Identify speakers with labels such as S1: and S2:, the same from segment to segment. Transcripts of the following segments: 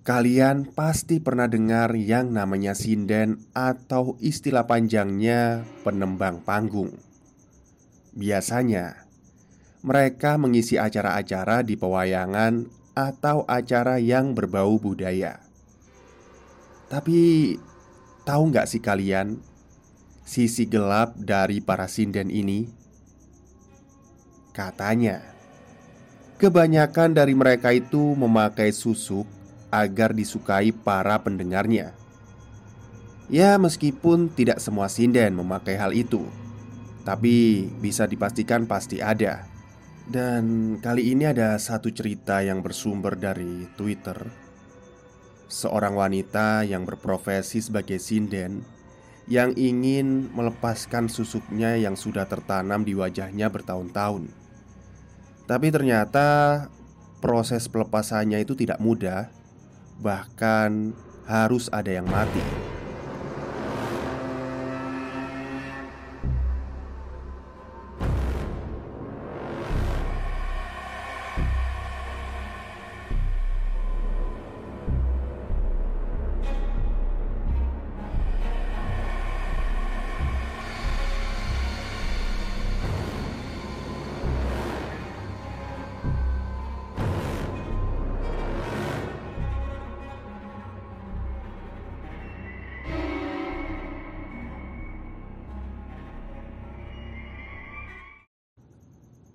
S1: Kalian pasti pernah dengar yang namanya sinden atau istilah panjangnya penembang panggung. Biasanya, mereka mengisi acara-acara di pewayangan atau acara yang berbau budaya. Tapi, tahu nggak sih kalian sisi gelap dari para sinden ini? Katanya, kebanyakan dari mereka itu memakai susuk agar disukai para pendengarnya. Ya, meskipun tidak semua sinden memakai hal itu, tapi bisa dipastikan pasti ada. Dan kali ini ada satu cerita yang bersumber dari Twitter. Seorang wanita yang berprofesi sebagai sinden yang ingin melepaskan susuknya yang sudah tertanam di wajahnya bertahun-tahun. Tapi ternyata proses pelepasannya itu tidak mudah bahkan harus ada yang mati.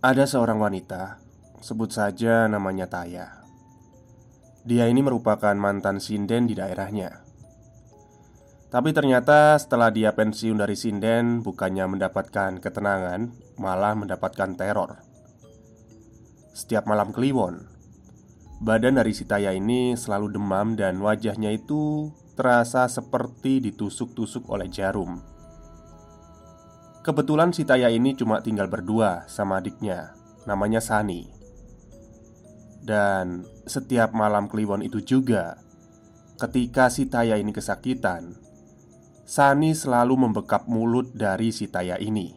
S2: Ada seorang wanita, sebut saja namanya Taya. Dia ini merupakan mantan sinden di daerahnya. Tapi ternyata setelah dia pensiun dari sinden, bukannya mendapatkan ketenangan, malah mendapatkan teror. Setiap malam kliwon, badan dari si Taya ini selalu demam dan wajahnya itu terasa seperti ditusuk-tusuk oleh jarum. Kebetulan si Taya ini cuma tinggal berdua sama adiknya Namanya Sani. Dan setiap malam kliwon itu juga Ketika si Taya ini kesakitan Sani selalu membekap mulut dari si Taya ini.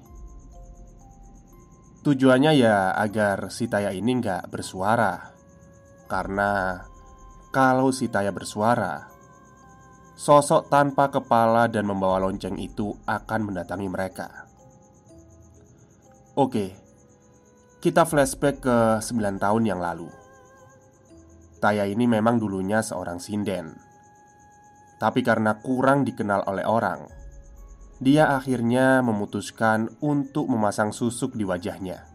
S2: Tujuannya ya agar si Taya ini nggak bersuara Karena kalau si Taya bersuara Sosok tanpa kepala dan membawa lonceng itu akan mendatangi mereka Oke, kita flashback ke 9 tahun yang lalu. Taya ini memang dulunya seorang sinden, tapi karena kurang dikenal oleh orang, dia akhirnya memutuskan untuk memasang susuk di wajahnya.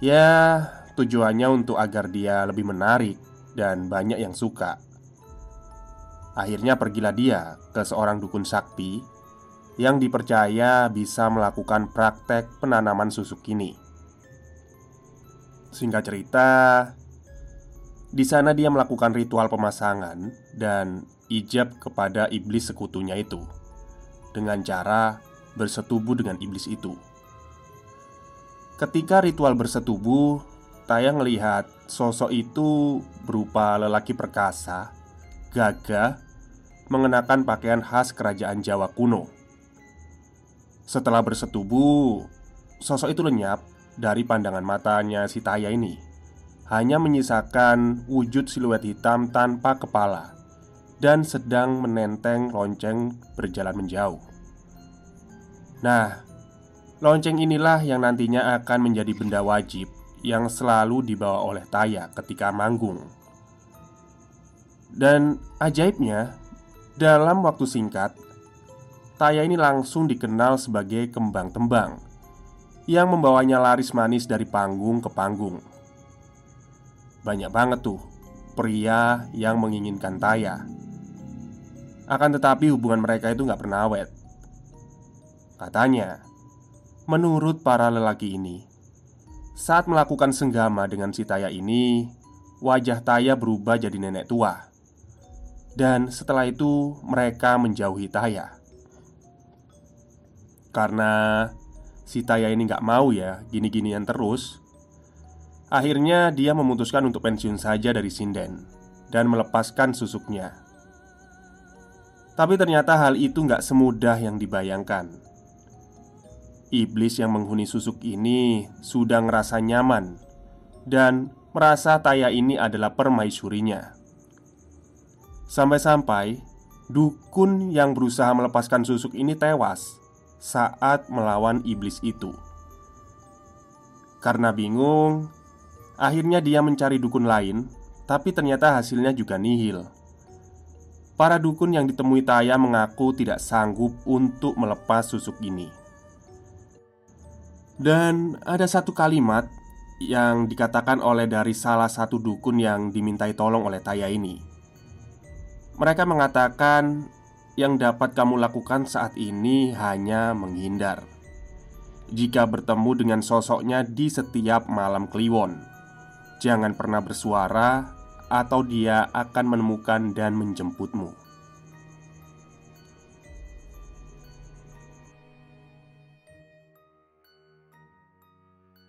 S2: Ya, tujuannya untuk agar dia lebih menarik dan banyak yang suka. Akhirnya pergilah dia ke seorang dukun sakti yang dipercaya bisa melakukan praktek penanaman susuk ini. Singkat cerita, di sana dia melakukan ritual pemasangan dan ijab kepada iblis sekutunya itu dengan cara bersetubuh dengan iblis itu. Ketika ritual bersetubuh, Taya melihat sosok itu berupa lelaki perkasa, gagah, mengenakan pakaian khas kerajaan Jawa kuno setelah bersetubuh, sosok itu lenyap dari pandangan matanya si Taya ini. Hanya menyisakan wujud siluet hitam tanpa kepala Dan sedang menenteng lonceng berjalan menjauh. Nah, lonceng inilah yang nantinya akan menjadi benda wajib Yang selalu dibawa oleh Taya ketika manggung. Dan ajaibnya, dalam waktu singkat Taya ini langsung dikenal sebagai kembang tembang yang membawanya laris manis dari panggung ke panggung. Banyak banget tuh pria yang menginginkan Taya. Akan tetapi hubungan mereka itu nggak pernah awet. Katanya, menurut para lelaki ini, saat melakukan senggama dengan si Taya ini, wajah Taya berubah jadi nenek tua. Dan setelah itu mereka menjauhi Taya Karena si Taya ini nggak mau ya gini-ginian terus Akhirnya dia memutuskan untuk pensiun saja dari sinden Dan melepaskan susuknya. Tapi ternyata hal itu nggak semudah yang dibayangkan. Iblis yang menghuni susuk ini sudah ngerasa nyaman Dan merasa Taya ini adalah permaisurinya. Sampai-sampai dukun yang berusaha melepaskan susuk ini tewas saat melawan iblis itu. Karena bingung, akhirnya dia mencari dukun lain, tapi ternyata hasilnya juga nihil. Para dukun yang ditemui Taya mengaku tidak sanggup untuk melepas susuk ini. Dan ada satu kalimat yang dikatakan oleh dari salah satu dukun yang dimintai tolong oleh Taya ini. Mereka mengatakan yang dapat kamu lakukan saat ini hanya menghindar. Jika bertemu dengan sosoknya di setiap malam kliwon, jangan pernah bersuara, atau dia akan menemukan dan menjemputmu.